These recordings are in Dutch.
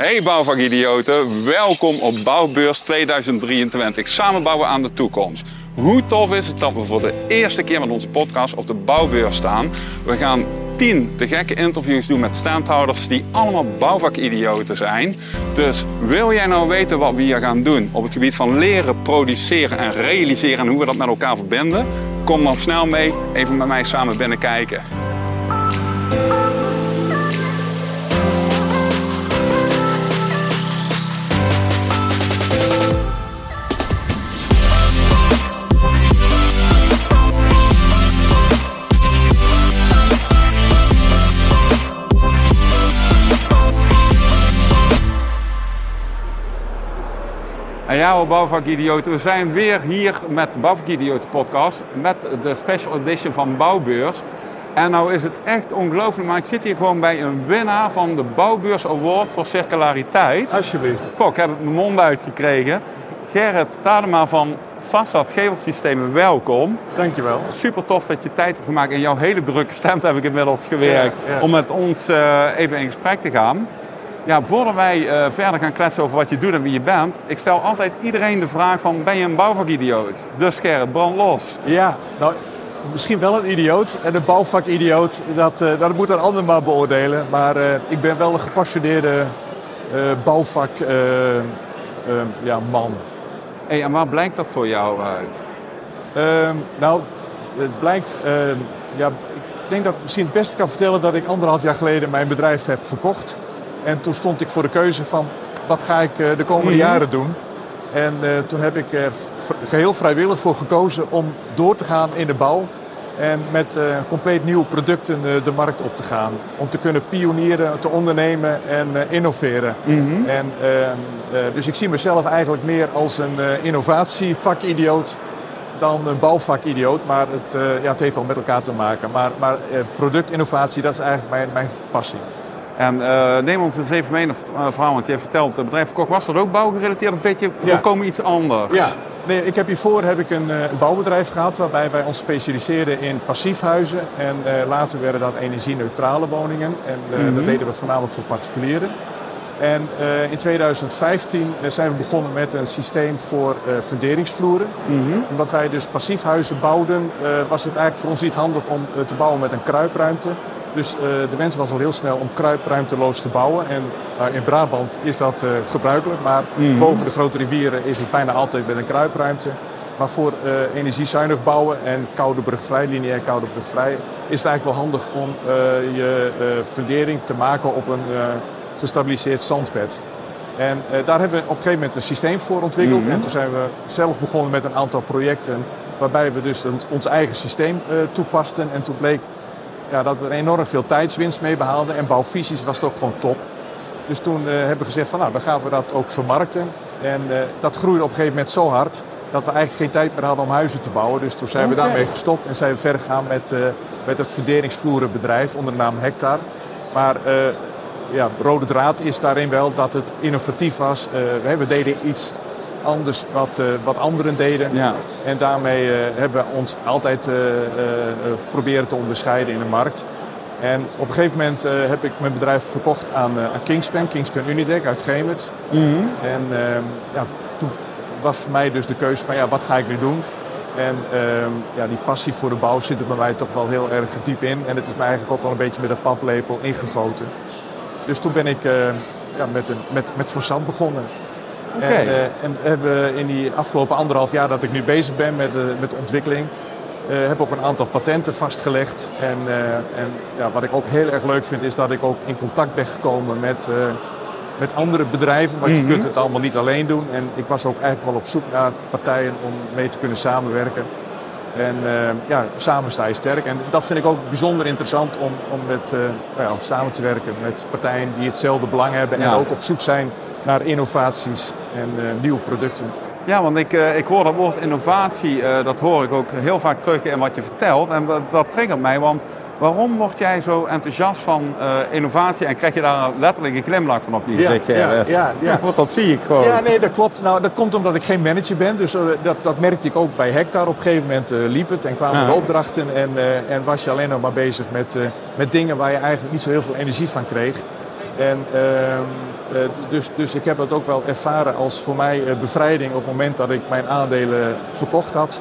Hey bouwvakidioten, welkom op Bouwbeurs 2023. Samen bouwen aan de toekomst. Hoe tof is het dat we voor de eerste keer met onze podcast op de Bouwbeurs staan? We gaan 10 te gekke interviews doen met standhouders die allemaal bouwvakidioten zijn. Dus wil jij nou weten wat we hier gaan doen op het gebied van leren, produceren en realiseren en hoe we dat met elkaar verbinden? Kom dan snel mee, even met mij samen binnen ja, hoor, bouwvakidioten. We zijn weer hier met de Bouwvakidioten podcast. Met de special edition van Bouwbeurs. En nou is het echt ongelooflijk, maar ik zit hier gewoon bij een winnaar van de Bouwbeurs Award voor Circulariteit. Alsjeblieft. Kok, ik heb het mijn mond uitgekregen. Gerrit Tadema van Vaststad Gevelsystemen, welkom. Dankjewel. Super tof dat je tijd hebt gemaakt. En jouw hele drukke stem heb ik inmiddels gewerkt Ja, ja. om met ons eh, even in gesprek te gaan. Ja, voordat wij eh, verder gaan kletsen over wat je doet en wie je bent, ik stel altijd iedereen de vraag van, ben je een bouwvakidioot? Dus Gerrit, brand los. Ja, nou, misschien wel een idioot. En een bouwvakidioot, dat, eh, dat moet een ander maar beoordelen. Maar eh, ik ben wel een gepassioneerde bouwvak eh, ja, man. Hey, en waar blijkt dat voor jou uit? Ehm, nou, het blijkt... ehm, ja, ik denk dat ik misschien het beste kan vertellen dat ik anderhalf jaar geleden mijn bedrijf heb verkocht. En toen stond ik voor de keuze van, wat ga ik eh, de komende Mhm. jaren doen? En eh, toen heb ik er geheel vrijwillig voor gekozen om door te gaan in de bouw. En met eh, compleet nieuwe producten de markt op te gaan. Om te kunnen pionieren, te ondernemen en innoveren. en, eh, eh, dus ik zie mezelf eigenlijk meer als een innovatievakidioot dan een bouwvakidioot. Maar het, ja, het heeft wel met elkaar te maken. Maar, maar productinnovatie, dat is eigenlijk mijn, mijn passie. En eh, neem ons eens even mee het eh, verhaal, want je hebt verteld, het bedrijf Kok, was dat ook bouwgerelateerd of weet je Ja. volkomen iets anders? Ja, nee, ik heb hiervoor heb ik een, eh, een bouwbedrijf gehad waarbij wij ons specialiseerden in passiefhuizen. En later werden dat energie-neutrale woningen. En eh, dat deden we voornamelijk voor particulieren. En in 2015 zijn we begonnen met een systeem voor funderingsvloeren. Omdat wij dus passiefhuizen bouwden, was het eigenlijk voor ons niet handig om te bouwen met een kruipruimte. Dus eh, de wens was al heel snel om kruipruimteloos te bouwen. En eh, in Brabant is dat eh, gebruikelijk, maar boven de grote rivieren is het bijna altijd met een kruipruimte. Maar voor energiezuinig bouwen en koude brugvrij, lineair koude brugvrij, is het eigenlijk wel handig om je fundering te maken op een gestabiliseerd zandbed. En daar hebben we op een gegeven moment een systeem voor ontwikkeld. En toen zijn we zelf begonnen met een aantal projecten waarbij we dus ons eigen systeem toepasten. En toen bleek ja, dat we er enorm veel tijdswinst mee behaalden. En bouwfysisch was het ook gewoon top. Dus toen eh, hebben we gezegd van nou, dan gaan we dat ook vermarkten. En eh, dat groeide op een gegeven moment zo hard dat we eigenlijk geen tijd meer hadden om huizen te bouwen. Dus toen zijn we daarmee gestopt en zijn we verder gegaan met, eh, met het funderingsvloerenbedrijf onder de naam Hectar. Maar ja, rode draad is daarin wel dat het innovatief was. We deden iets anders wat, eh, wat anderen deden. Ja. En daarmee eh, hebben we ons altijd eh, proberen te onderscheiden in de markt. En op een gegeven moment heb ik mijn bedrijf verkocht aan, aan Kingspan, Kingspan Unidec uit Gemert. En ehm, ja, toen was voor mij dus de keuze van ja, wat ga ik nu doen? En ehm, ja, die passie voor de bouw zit er bij mij toch wel heel erg diep in. En het is mij eigenlijk ook wel een beetje met een paplepel ingegoten. Dus toen ben ik ja, met, een, met, met Versand begonnen. En, eh, en hebben in die afgelopen anderhalf jaar dat ik nu bezig ben met de, met ontwikkeling, eh, heb ook een aantal patenten vastgelegd. En, eh, en ja, wat ik ook heel erg leuk vind, is dat ik ook in contact ben gekomen met, eh, met andere bedrijven. Want je kunt het allemaal niet alleen doen. En ik was ook eigenlijk wel op zoek naar partijen om mee te kunnen samenwerken. En eh, ja, samen sta je sterk. En dat vind ik ook bijzonder interessant om, om, met, eh, nou ja, om samen te werken met partijen die hetzelfde belang hebben. Ja. En ook op zoek zijn naar innovaties en eh, nieuwe producten. Ja, want ik, eh, ik hoor dat woord innovatie, eh, dat hoor ik ook heel vaak terug in wat je vertelt. En dat, dat triggert mij, want waarom word jij zo enthousiast van eh, innovatie en krijg je daar letterlijk een glimlach van op je Ja, gezicht? ja, ja, ja. Want dat zie ik gewoon. Ja, nee, dat klopt. Nou, dat komt omdat ik geen manager ben. Dus dat, dat merkte ik ook bij Hectar. Op een gegeven moment eh, liep het en kwamen Ja. de opdrachten. En, eh, en was je alleen nog maar bezig met, eh, met dingen waar je eigenlijk niet zo heel veel energie van kreeg. En ehm, dus, dus ik heb dat ook wel ervaren als voor mij bevrijding. Op het moment dat ik mijn aandelen verkocht had,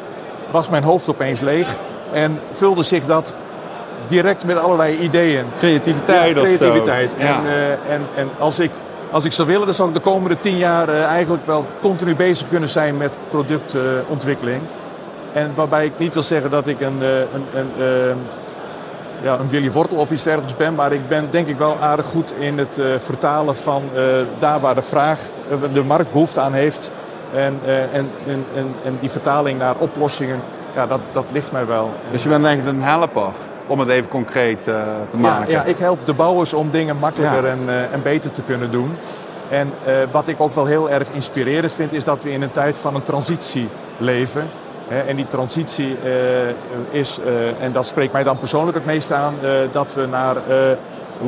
was mijn hoofd opeens leeg. En vulde zich dat direct met allerlei ideeën. Creativiteit ja, creativiteit. En, en, en als ik als ik zou willen, dan zou ik de komende tien jaar eigenlijk wel continu bezig kunnen zijn met productontwikkeling. En waarbij ik niet wil zeggen dat ik een, een, een, ja, een Willy Wortel of iets dergelijks ben. Maar ik ben denk ik wel aardig goed in het uh, vertalen van uh, daar waar de vraag, uh, de markt behoefte aan heeft. En, en, en, en, die vertaling naar oplossingen, ja, dat, dat ligt mij wel. Dus je bent eigenlijk een helper, om het even concreet te maken? Ja, ja, ik help de bouwers om dingen makkelijker en, en beter te kunnen doen. En wat ik ook wel heel erg inspirerend vind, is dat we in een tijd van een transitie leven. En die transitie eh, is, eh, en dat spreekt mij dan persoonlijk het meest aan, eh, dat we naar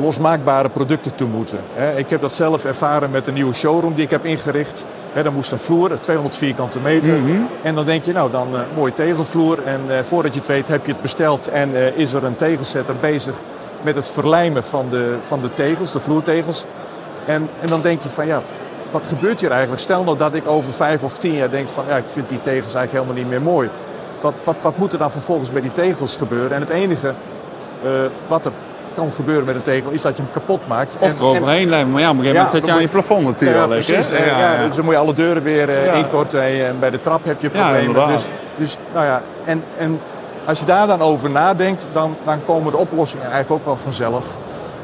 losmaakbare producten toe moeten. Ik heb dat zelf ervaren met een nieuwe showroom die ik heb ingericht. Dan moest een vloer, 200 vierkante meter. Mhm. En dan denk je, nou dan een mooie tegelvloer. En voordat je het weet heb je het besteld en is er een tegelzetter bezig met het verlijmen van de, van de tegels, de vloertegels. En, en dan denk je van ja, wat gebeurt hier eigenlijk? Stel nou dat ik over vijf of tien jaar denk van ja, ik vind die tegels eigenlijk helemaal niet meer mooi. Wat, wat, wat moet er dan vervolgens met die tegels gebeuren? En het enige uh, wat er kan gebeuren met een tegel is dat je hem kapot maakt. Of er overheen lijmen. Maar ja, op een gegeven moment zet je aan je plafond natuurlijk. Ja, precies. Ja, ja, dus dan moet je alle deuren weer uh, inkorten en bij de trap heb je problemen. dus, dus nou ja, en, en als je daar dan over nadenkt, dan, dan komen de oplossingen eigenlijk ook wel vanzelf.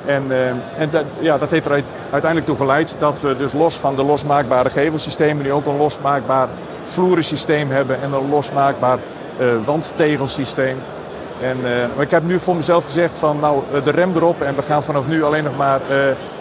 En, uh, en dat, ja, dat heeft er uiteindelijk toe geleid dat we dus los van de losmaakbare gevelsystemen nu ook een losmaakbaar vloerensysteem hebben en een losmaakbaar uh, wandtegelsysteem. En, uh, maar ik heb nu voor mezelf gezegd van nou de rem erop en we gaan vanaf nu alleen nog maar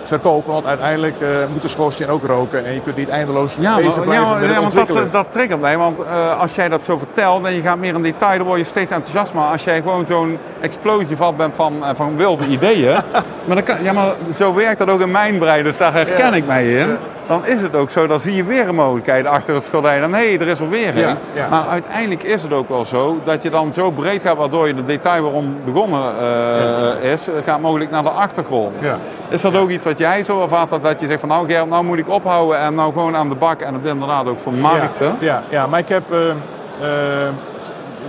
verkopen. Want uiteindelijk uh, moet de schoorsteen ook roken en je kunt niet eindeloos ja, bezig blijven ja, want dat, dat triggert mij, want uh, als jij dat zo vertelt en je gaat meer in detail, dan word je steeds enthousiast. Maar als jij gewoon zo'n explosie valt bent van, van wilde ideeën, maar, dan kan, ja, maar zo werkt dat ook in mijn brein, dus daar herken ik mij in dan is het ook zo, dan zie je weer een mogelijkheid achter het gordijn. Dan hé, hey, er is alweer een. Ja, ja. Maar uiteindelijk is het ook wel zo dat je dan zo breed gaat, waardoor je de detail waarom begonnen uh, is, gaat mogelijk naar de achtergrond. Is dat ook iets wat jij zo ervaart, dat je zegt van nou Gert, nou moet ik ophouden en nou gewoon aan de bak en het inderdaad ook voor markten? Ja, ja, maar ik heb uh,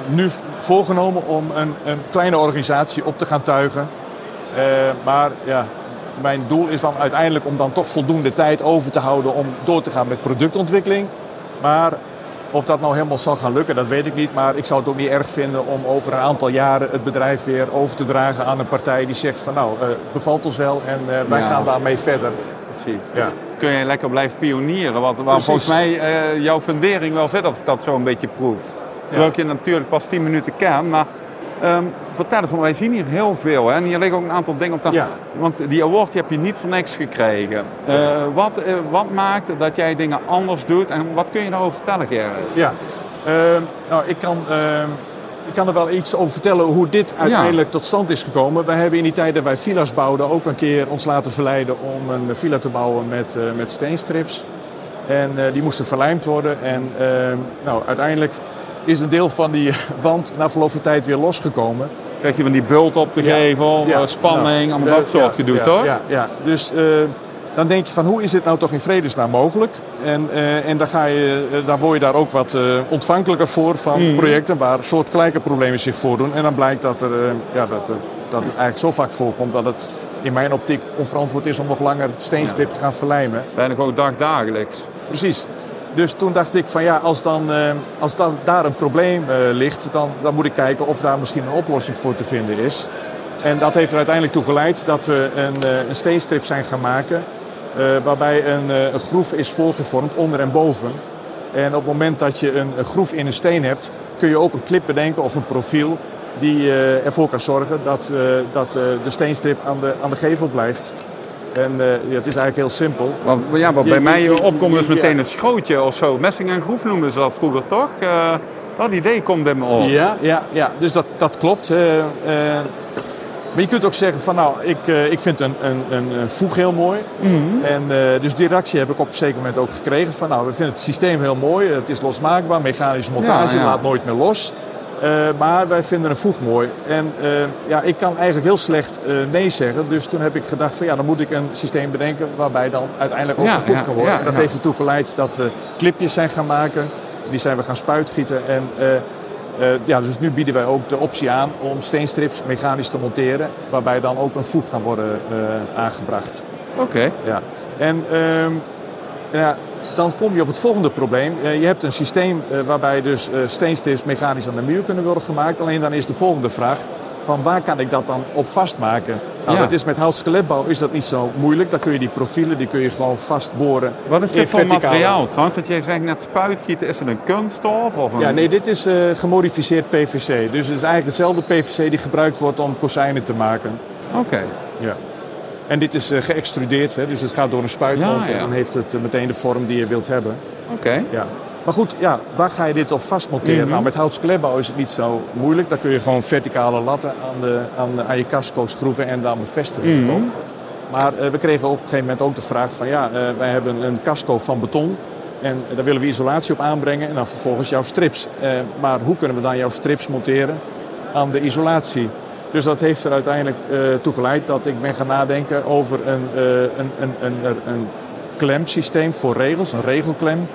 nu voorgenomen om een, een, kleine organisatie op te gaan tuigen. maar ja, mijn doel is dan uiteindelijk om dan toch voldoende tijd over te houden om door te gaan met productontwikkeling. Maar of dat nou helemaal zal gaan lukken, dat weet ik niet. Maar ik zou het ook niet erg vinden om over een aantal jaren het bedrijf weer over te dragen aan een partij die zegt van nou, uh, bevalt ons wel en uh, wij gaan daarmee verder. Precies. Ja. Kun je lekker blijven pionieren, wat, waar volgens mij uh, jouw fundering wel zit als ik dat zo een beetje proef. Terwijl je natuurlijk pas 10 minuten ken, maar Um, vertel eens, want wij zien hier heel veel. Hè? En hier liggen ook een aantal dingen op tafel. Ja. Want die award die heb je niet voor niks gekregen. Uh, wat, uh, wat maakt dat jij dingen anders doet en wat kun je daarover vertellen, Gerrit? Ja, uh, nou, ik kan, ehm, ik kan er wel iets over vertellen hoe dit uiteindelijk tot stand is gekomen. Wij hebben in die tijd dat wij villa's bouwden ook een keer ons laten verleiden om een villa te bouwen met, eh, met steenstrips. En die moesten verlijmd worden. En nou, uiteindelijk is een deel van die wand na verloop van tijd weer losgekomen. Krijg je van die bult op de gevel, ja, spanning, allemaal dat soort gedoe, toch? Ja, ja. dus uh, dan denk je van hoe is dit nou toch in vredesnaam mogelijk? En, uh, en dan, ga je, uh, dan word je daar ook wat ontvankelijker voor van mm. projecten waar soortgelijke problemen zich voordoen. En dan blijkt dat, er, ja, dat, dat het eigenlijk zo vaak voorkomt dat het in mijn optiek onverantwoord is om nog langer steenstrips te gaan verlijmen. Bijna gewoon dagdagelijks. Precies. Dus toen dacht ik van ja, als, dan, uh, als daar een probleem uh, ligt, dan, dan moet ik kijken of daar misschien een oplossing voor te vinden is. En dat heeft er uiteindelijk toe geleid dat we een, uh, een steenstrip zijn gaan maken. waarbij een, groef is voorgevormd onder en boven. En op het moment dat je een, een groef in een steen hebt, kun je ook een klip bedenken of een profiel die ervoor kan zorgen dat, dat de steenstrip aan de, aan de gevel blijft. En uh, ja, het is eigenlijk heel simpel. Want, ja, wat bij mij opkomt is meteen een schootje of zo. Messing en groef noemden ze dat vroeger toch? Uh, dat idee komt bij me op. Ja, ja, ja. dus dat, dat klopt. Uh, maar je kunt ook zeggen van nou, ik, ik vind een, een, een voeg heel mooi. Mm -hmm. En dus die reactie heb ik op een zeker moment ook gekregen van nou, we vinden het systeem heel mooi. Het is losmaakbaar, mechanische montage, ja, ja. laat nooit meer los. Eh, maar wij vinden een voeg mooi. En eh, ja, ik kan eigenlijk heel slecht eh, nee zeggen. Dus toen heb ik gedacht van ja, dan moet ik een systeem bedenken waarbij dan uiteindelijk ook Ja, gevoegd ja, kan worden. ja, en dat heeft ertoe geleid dat we clipjes zijn gaan maken. Die zijn we gaan spuitgieten. En ja, dus nu bieden wij ook de optie aan om steenstrips mechanisch te monteren. Waarbij dan ook een voeg kan worden aangebracht. Oké. Ja. En ehm, ja, dan kom je op het volgende probleem. Eh, je hebt een systeem eh, waarbij dus eh, steenstrips mechanisch aan de muur kunnen worden gemaakt. Alleen dan is de volgende vraag, van waar kan ik dat dan op vastmaken? Nou, Ja. dat is met houtskeletbouw is dat niet zo moeilijk. Dan kun je die profielen die kun je gewoon vastboren Wat is dit voor materiaal trouwens? Want jij zegt net spuitgieten. Is het een kunststof? Of een... Ja, nee, dit is gemodificeerd PVC. Dus het is eigenlijk hetzelfde PVC die gebruikt wordt om kozijnen te maken. Oké. Ja. En dit is eh, geëxtrudeerd, hè, dus het gaat door een spuitmond Ja, ja. en dan heeft het eh, meteen de vorm die je wilt hebben. Oké. Ja. Maar goed, ja, waar ga je dit op vastmonteren? Mhm. Nou, met houtsklepbouw is het niet zo moeilijk. Dan kun je gewoon verticale latten aan, de, aan, de- aan je casco schroeven en dan bevestigen Mhm. beton. Maar eh, we kregen op een gegeven moment ook de vraag van ja, wij hebben een casco van beton. En daar willen we isolatie op aanbrengen en dan vervolgens jouw strips. Maar hoe kunnen we dan jouw strips monteren aan de isolatie? Dus dat heeft er uiteindelijk eh toe geleid dat ik ben gaan nadenken over een, eh, een, een, een, een, klemsysteem voor regels, een regelklem.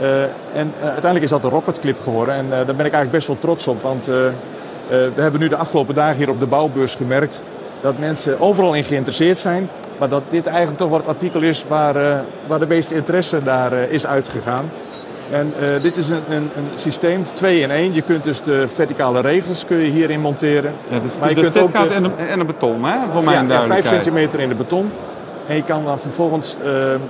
Eh, en uiteindelijk is dat een rocketclip geworden. En daar ben ik eigenlijk best wel trots op. Want we hebben nu de afgelopen dagen hier op de bouwbeurs gemerkt dat mensen overal in geïnteresseerd zijn. Maar dat dit eigenlijk toch wat artikel is waar, waar de meeste interesse naar eh, is uitgegaan. En eh, dit is een, een, een systeem, twee in één. Je kunt dus de verticale regels kun je hierin monteren. Ja, dus Maar je dus kunt dit ook gaat de- in, de, in de beton, hè? Voor mijn Ja, ja, 5 duidelijkheid. centimeter in de beton. En je kan dan vervolgens eh,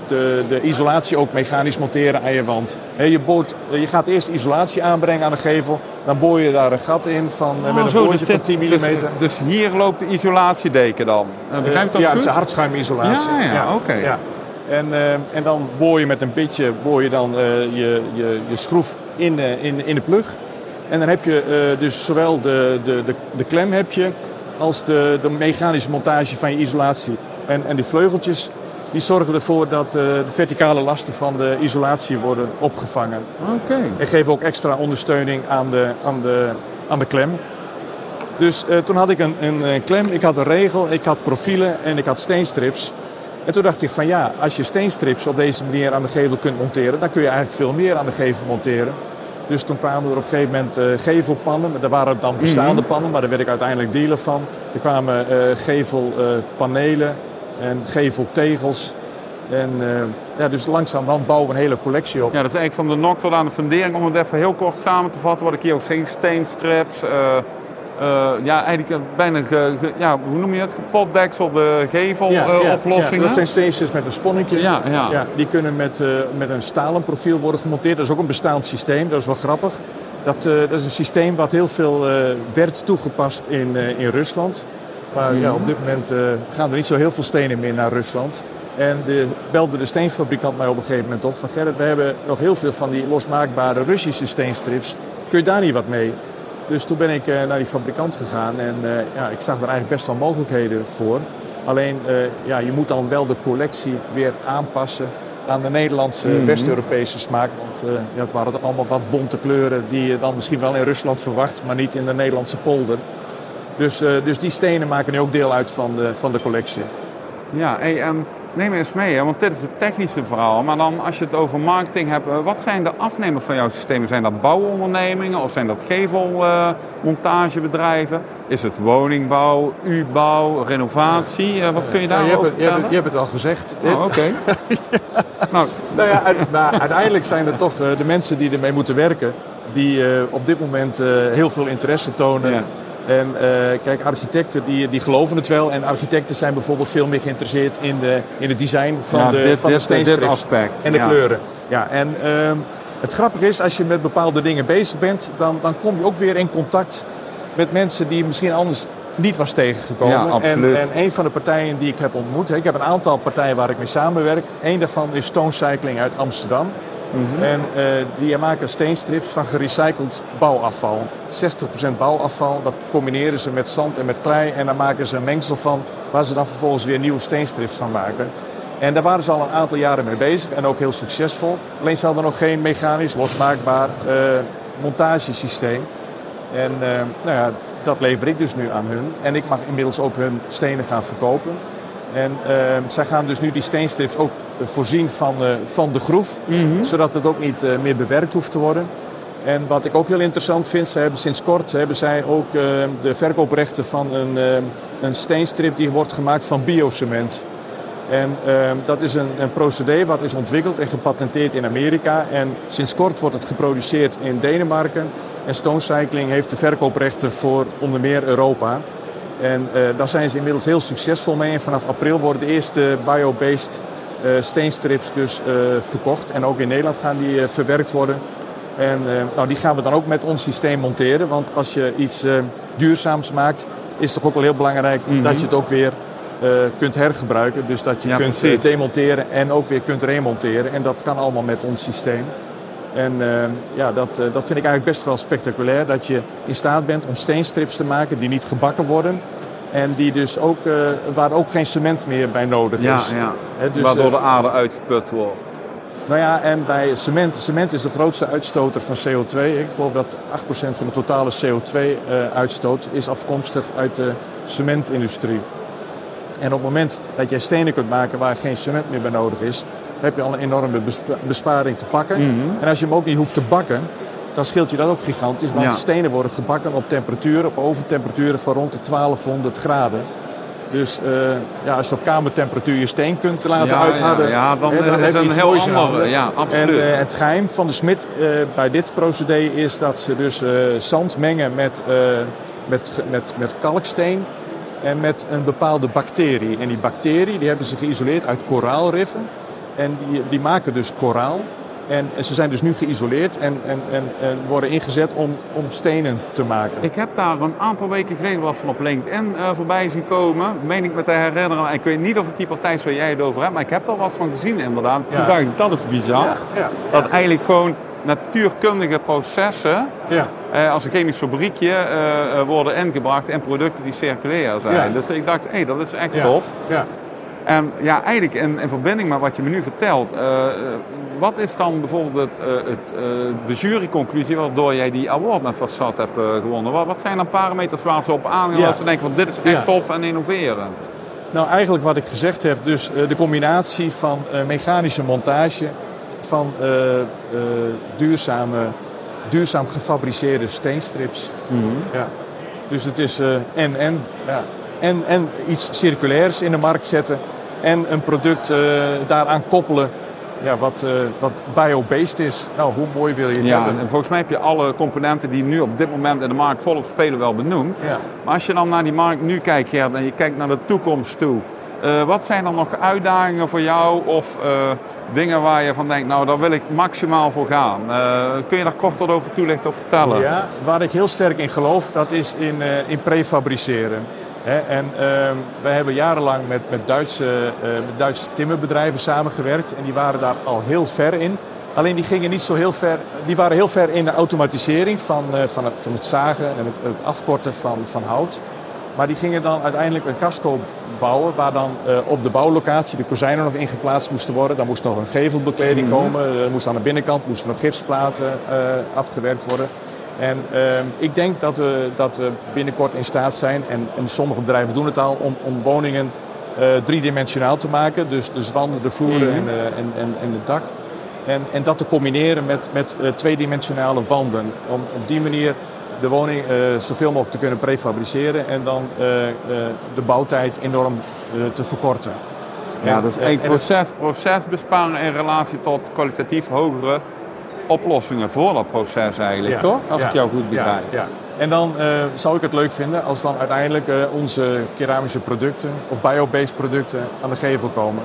de, de isolatie ook mechanisch monteren aan je wand. Je, boort, je gaat eerst isolatie aanbrengen aan de gevel. Dan boor je daar een gat in van, eh, Oh, met een zo, boortje dus van dit- 10 mm. Dus, dus hier loopt de isolatiedeken dan. Begrijp dat ja, goed? dat is een hardschuimisolatie. Ja, ja, oké. Ja. En, eh, en dan boor je met een bitje boor je dan eh, je, je, je schroef in, eh, in, in de plug. En dan heb je dus zowel de, de, de, de klem heb je, als de, de mechanische montage van je isolatie. En, en die vleugeltjes die zorgen ervoor dat de verticale lasten van de isolatie worden opgevangen. Oké. En geven ook extra ondersteuning aan de, aan de, aan de klem. Dus toen had ik een, een, klem, ik had een regel, ik had profielen en ik had steenstrips. En toen dacht ik van ja, als je steenstrips op deze manier aan de gevel kunt monteren, dan kun je eigenlijk veel meer aan de gevel monteren. Dus toen kwamen er op een gegeven moment eh, gevelpannen. Er waren dan bestaande pannen, maar daar werd ik uiteindelijk dealer van. Er kwamen eh, gevelpanelen en geveltegels. En eh, ja, dus langzamerhand bouwen we een hele collectie op. Ja, dat is eigenlijk van de nok tot aan de fundering. Om het even heel kort samen te vatten, wat ik hier ook zie. Steenstrips. Eh, eh, ja, eigenlijk eh, bijna, ge- ge- ja, hoe noem je het? Potdekselde geveloplossingen. ja, dat zijn steentjes met een sponnetje. Ja, ja. die kunnen met, eh, met een stalen profiel worden gemonteerd. Dat is ook een bestaand systeem, dat is wel grappig. Dat, eh, dat is een systeem wat heel veel eh, werd toegepast in, eh, in Rusland. Maar ja, op dit moment eh, gaan er niet zo heel veel stenen meer naar Rusland. En de, belde de steenfabrikant mij op een gegeven moment op van Gerrit, we hebben nog heel veel van die losmaakbare Russische steenstrips. Kun je daar niet wat mee? Dus toen ben ik eh, naar die fabrikant gegaan en eh, ja, ik zag er eigenlijk best wel mogelijkheden voor. Alleen, eh, ja, je moet dan wel de collectie weer aanpassen aan de Nederlandse, West-Europese smaak. Want ja, het waren toch allemaal wat bonte kleuren die je dan misschien wel in Rusland verwacht, maar niet in de Nederlandse polder. Dus, dus die stenen maken nu ook deel uit van de, van de collectie. Ja, hey, en neem eens mee, hè, want dit is het technische verhaal. Maar dan als je het over marketing hebt, eh, wat zijn de afnemers van jouw systemen? Zijn dat bouwondernemingen of zijn dat gevelmontagebedrijven? is het woningbouw, U-bouw, renovatie? Eh, wat kun je Nou, je, daarover hebt, het- je, hebt, je hebt het al gezegd. Oh, Oké. nou, Nou ja, maar uiteindelijk zijn het toch eh, de mensen die ermee moeten werken, die op dit moment heel veel interesse tonen. Ja. En eh, kijk, architecten die, die geloven het wel. En architecten zijn bijvoorbeeld veel meer geïnteresseerd in, de, in het design van Ja, de, dit- van de dit- dit steenstrips. aspect, En de ja. kleuren. Ja, en ehm, het grappige is, als je met bepaalde dingen bezig bent, dan, dan kom je ook weer in contact met mensen die misschien anders niet was tegengekomen. Ja, absoluut. En, en een van de partijen die ik heb ontmoet, ik heb een aantal partijen waar ik mee samenwerk. Eén daarvan is Stone Cycling uit Amsterdam. Mhm. En eh, die maken steenstrips van gerecycled bouwafval. 60% bouwafval, dat combineren ze met zand en met klei. En daar maken ze een mengsel van, waar ze dan vervolgens weer nieuwe steenstrips van maken. En daar waren ze al een aantal jaren mee bezig en ook heel succesvol. Alleen ze hadden nog geen mechanisch losmaakbaar eh, montagesysteem. En nou ja, dat lever ik dus nu aan hun. En ik mag inmiddels ook hun stenen gaan verkopen. En zij gaan dus nu die steenstrips ook voorzien van, van de groef. Mhm. Zodat het ook niet meer bewerkt hoeft te worden. En wat ik ook heel interessant vind, ze hebben sinds kort hebben zij ook de verkooprechten van een, een steenstrip die wordt gemaakt van biocement. En uh, dat is een, een procedé wat is ontwikkeld en gepatenteerd in Amerika. En sinds kort wordt het geproduceerd in Denemarken. En Stone Cycling heeft de verkooprechten voor onder meer Europa. En uh, daar zijn ze inmiddels heel succesvol mee. En vanaf april worden de eerste bio-based uh, steenstrips dus uh, verkocht. En ook in Nederland gaan die verwerkt worden. En nou, die gaan we dan ook met ons systeem monteren. Want als je iets duurzaams maakt, is het toch ook wel heel belangrijk mm -hmm. dat je het ook weer kunt hergebruiken. Dus dat je ja, kunt precies. demonteren en ook weer kunt remonteren. En dat kan allemaal met ons systeem. En uh, ja, dat, uh, dat vind ik eigenlijk best wel spectaculair. Dat je in staat bent om steenstrips te maken die niet gebakken worden. En die dus ook, waar ook geen cement meer bij nodig ja, is. Ja. He, dus, Waardoor de aarde uitgeput wordt. Nou ja, en bij cement. Cement is de grootste uitstoter van CO2. Ik geloof dat 8% van de totale CO2-uitstoot is afkomstig uit de cementindustrie. En op het moment dat jij stenen kunt maken waar geen cement meer bij nodig is, heb je al een enorme besparing te pakken. Mm -hmm. En als je hem ook niet hoeft te bakken, dan scheelt je dat ook gigantisch. Want Ja. stenen worden gebakken op temperaturen, op oventemperaturen van rond de 1200 graden. Dus eh, ja, als je op kamertemperatuur je steen kunt laten Ja, uitharden, ja, dan, heb je iets een heel moois andere, ja, absoluut. En eh, het geheim van de smid eh, bij dit procedé is dat ze dus zand mengen met, met, met, met kalksteen en met een bepaalde bacterie. En die bacterie die hebben ze geïsoleerd uit koraalriffen. En die, die maken dus koraal. En, en ze zijn dus nu geïsoleerd en, en, en, en worden ingezet om, om stenen te maken. Ik heb daar een aantal weken geleden wat van op LinkedIn eh, voorbij zien komen. Meen ik me te herinneren. Ik weet niet of het die partij is waar jij het over hebt, maar ik heb er wat van gezien inderdaad. Ja. Toen dacht ik, dat is bizar. Ja, ja, Dat eigenlijk gewoon natuurkundige processen ja. eh, als een chemisch fabriekje eh, worden ingebracht in producten die circulair zijn. Dus ik dacht, hé, dat is echt Ja. tof. En ja, eigenlijk in, in verbinding met wat je me nu vertelt, eh, wat is dan bijvoorbeeld het, eh, het, eh, de juryconclusie waardoor jij die award met Fassat hebt gewonnen? Wat, wat zijn dan parameters waar ze op aangaan Ja. dat ze denken van dit is echt Ja. tof en innoverend? Nou, eigenlijk wat ik gezegd heb, dus de combinatie van mechanische montage van duurzame, duurzaam gefabriceerde steenstrips. Ja. Dus het is eh, en, en, ja. En, en iets circulairs in de markt zetten en een product eh, daaraan koppelen ja, wat, eh, wat bio-based is. Nou, hoe mooi wil je het Ja, hebben? en volgens mij heb je alle componenten die nu op dit moment in de markt volop spelen wel benoemd. Ja. Maar als je dan naar die markt nu kijkt, Gert, en je kijkt naar de toekomst toe. eh, wat zijn dan nog uitdagingen voor jou of dingen waar je van denkt, nou daar wil ik maximaal voor gaan? Kun je daar kort wat over toelichten of vertellen? Ja, waar ik heel sterk in geloof, dat is in, in prefabriceren. En ehm, wij hebben jarenlang met, met, Duitse, eh, met Duitse timmerbedrijven samengewerkt en die waren daar al heel ver in. Alleen die gingen niet zo heel ver, die waren heel ver in de automatisering van, eh, van, het, van het zagen en het, het afkorten van, van hout. Maar die gingen dan uiteindelijk een casco bouwen waar dan eh, op de bouwlocatie de kozijnen nog in geplaatst moesten worden. Dan moest nog een gevelbekleding komen, er moest aan de binnenkant moesten nog gipsplaten eh, afgewerkt worden. En ehm, ik denk dat we, dat we binnenkort in staat zijn, en, en sommige bedrijven doen het al, om, om woningen eh, driedimensionaal te maken. Dus, dus wanden, de vloeren Mhm. en, eh, en, en, en het dak. En, en dat te combineren met, met eh, tweedimensionale wanden. Om op die manier de woning zoveel mogelijk te kunnen prefabriceren en dan de bouwtijd enorm te verkorten. Ja, dat is het- proces, procesbesparen in relatie tot kwalitatief hogere oplossingen voor dat proces eigenlijk, toch? Als ik jou goed begrijp. Ja, En dan eh, zou ik het leuk vinden als dan uiteindelijk eh, onze keramische producten of bio-based producten aan de gevel komen.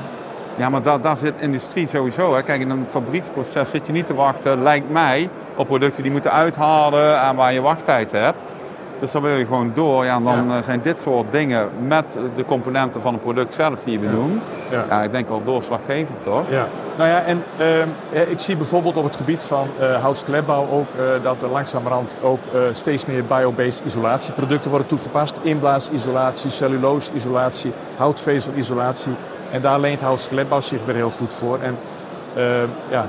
Ja, maar daar, daar zit industrie sowieso. Hè. Kijk, in een fabrieksproces zit je niet te wachten, lijkt mij, op producten die moeten uithalen en waar je wachttijd hebt. Dus dan wil je gewoon door. Ja, en dan Ja. eh, zijn dit soort dingen met de componenten van het product zelf die je benoemt. Ja. Ja, ik denk wel doorslaggevend, toch? Ja. Nou ja, en ehm, eh, ik zie bijvoorbeeld op het gebied van eh houtsklepbouw ook eh, dat er langzamerhand ook steeds meer bio-based isolatieproducten worden toegepast. Inblaasisolatie, cellulose-isolatie, houtvezelisolatie. En daar leent houtsklepbouw zich weer heel goed voor. En ehm, ja,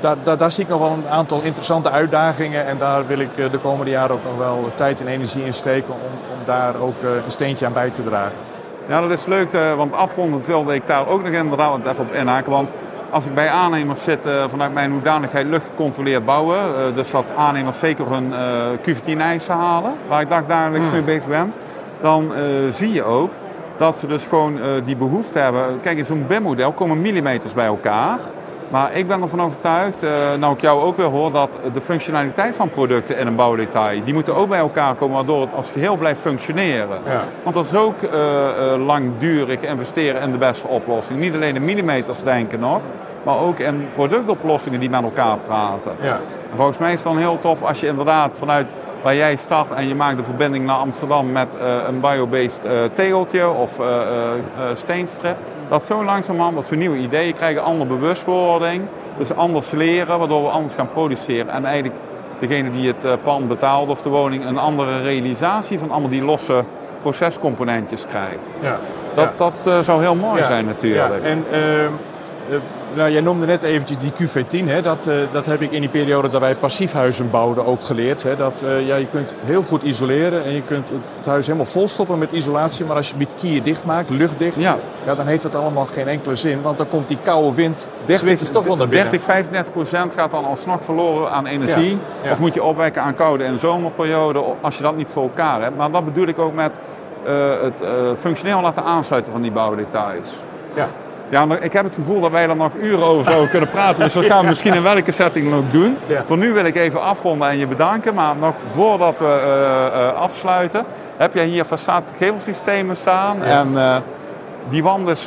daar, daar, daar, zie ik nog wel een aantal interessante uitdagingen. En daar wil ik de komende jaren ook nog wel tijd en energie in steken om, om daar ook een steentje aan bij te dragen. Ja, dat is leuk, want afrondend wilde ik daar ook nog inderdaad even op inhaken. Want als ik bij aannemers zit, vanuit mijn hoedanigheid luchtgecontroleerd bouwen, dus dat aannemers zeker hun Q14-eisen halen, waar ik dagelijks mm. mee bezig ben, dan zie je ook dat ze dus gewoon die behoefte hebben. Kijk, in zo'n BIM-model komen millimeters bij elkaar. Maar ik ben ervan overtuigd, uh, nou ik jou ook weer hoor, dat de functionaliteit van producten in een bouwdetail, die moeten ook bij elkaar komen, waardoor het als geheel blijft functioneren. Ja. Want dat is ook uh, uh, langdurig investeren in de beste oplossing. Niet alleen in millimeters denken nog, maar ook in productoplossingen die met elkaar praten. Ja. En volgens mij is het dan heel tof als je inderdaad vanuit waar jij start en je maakt de verbinding naar Amsterdam met een biobased tegeltje of steenstrip dat zo langzamerhand, dat we nieuwe ideeën krijgen, andere bewustwording. Dus anders leren, waardoor we anders gaan produceren. En eigenlijk degene die het eh, pand betaalt of de woning een andere realisatie van allemaal die losse procescomponentjes krijgt. Ja. Dat, dat uh, zou heel mooi zijn natuurlijk. Ja. En ehm, eh, nou, jij noemde net eventjes die QV10. Hè? Dat, uh, dat heb ik in die periode dat wij passiefhuizen bouwden ook geleerd. Hè? Dat, uh, ja, je kunt heel goed isoleren en je kunt het huis helemaal volstoppen met isolatie. Maar als je het kier dicht maakt, luchtdicht, ja. Ja, dan heeft dat allemaal geen enkele zin. Want dan komt die koude wind, 30, is toch wel naar binnen. 30, 35 procent gaat dan alsnog verloren aan energie. Of moet je opwekken aan koude en zomerperiode als je dat niet voor elkaar hebt. Maar dat bedoel ik ook met uh, het functioneel laten aansluiten van die bouwdetails. Ja. Ja, ik heb het gevoel dat wij er nog uren over zouden kunnen praten. Dus dat gaan we misschien in welke setting nog doen. Voor nu wil ik even afronden en je bedanken. Maar nog voordat we uh, uh, afsluiten, heb jij hier façade gevelsystemen staan. En uh, die wand is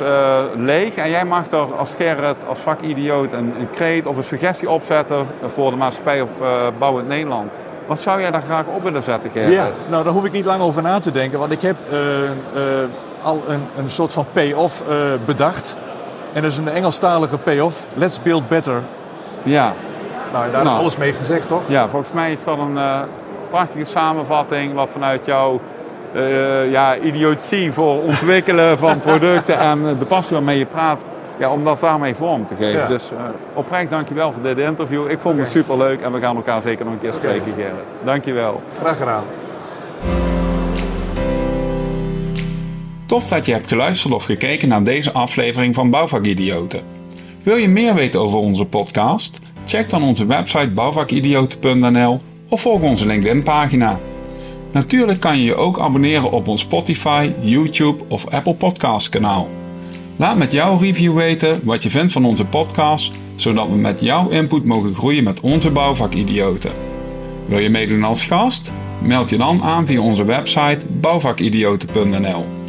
leeg. En jij mag er als Gerrit, als vakidioot, een, een kreet of een suggestie opzetten voor de maatschappij of bouwend Nederland. Wat zou jij daar graag op willen zetten, Gerrit? Ja, nou daar hoef ik niet lang over na te denken. Want ik heb al een, een soort van pay-off bedacht. En dat is een Engelstalige payoff. Let's build better. Ja. Nou, daar is nou. alles mee gezegd, toch? Ja, volgens mij is dat een uh, prachtige samenvatting wat vanuit jouw uh, ja, idiotie voor ontwikkelen van producten en de passie waarmee je praat, ja, om dat daarmee vorm te geven. Dus uh, oprecht dankjewel voor dit interview. Ik vond het super leuk en we gaan elkaar zeker nog een keer spreken. Gerrit. Dankjewel. Graag gedaan. Tof dat je hebt geluisterd of gekeken naar deze aflevering van Bouwvakidioten. Wil je meer weten over onze podcast? Check dan onze website bouwvakidioten.nl of volg onze LinkedIn pagina. Natuurlijk kan je je ook abonneren op ons Spotify, YouTube of Apple Podcast kanaal. Laat met jouw review weten wat je vindt van onze podcast, zodat we met jouw input mogen groeien met onze bouwvakidioten. Wil je meedoen als gast? Meld je dan aan via onze website bouwvakidioten.nl.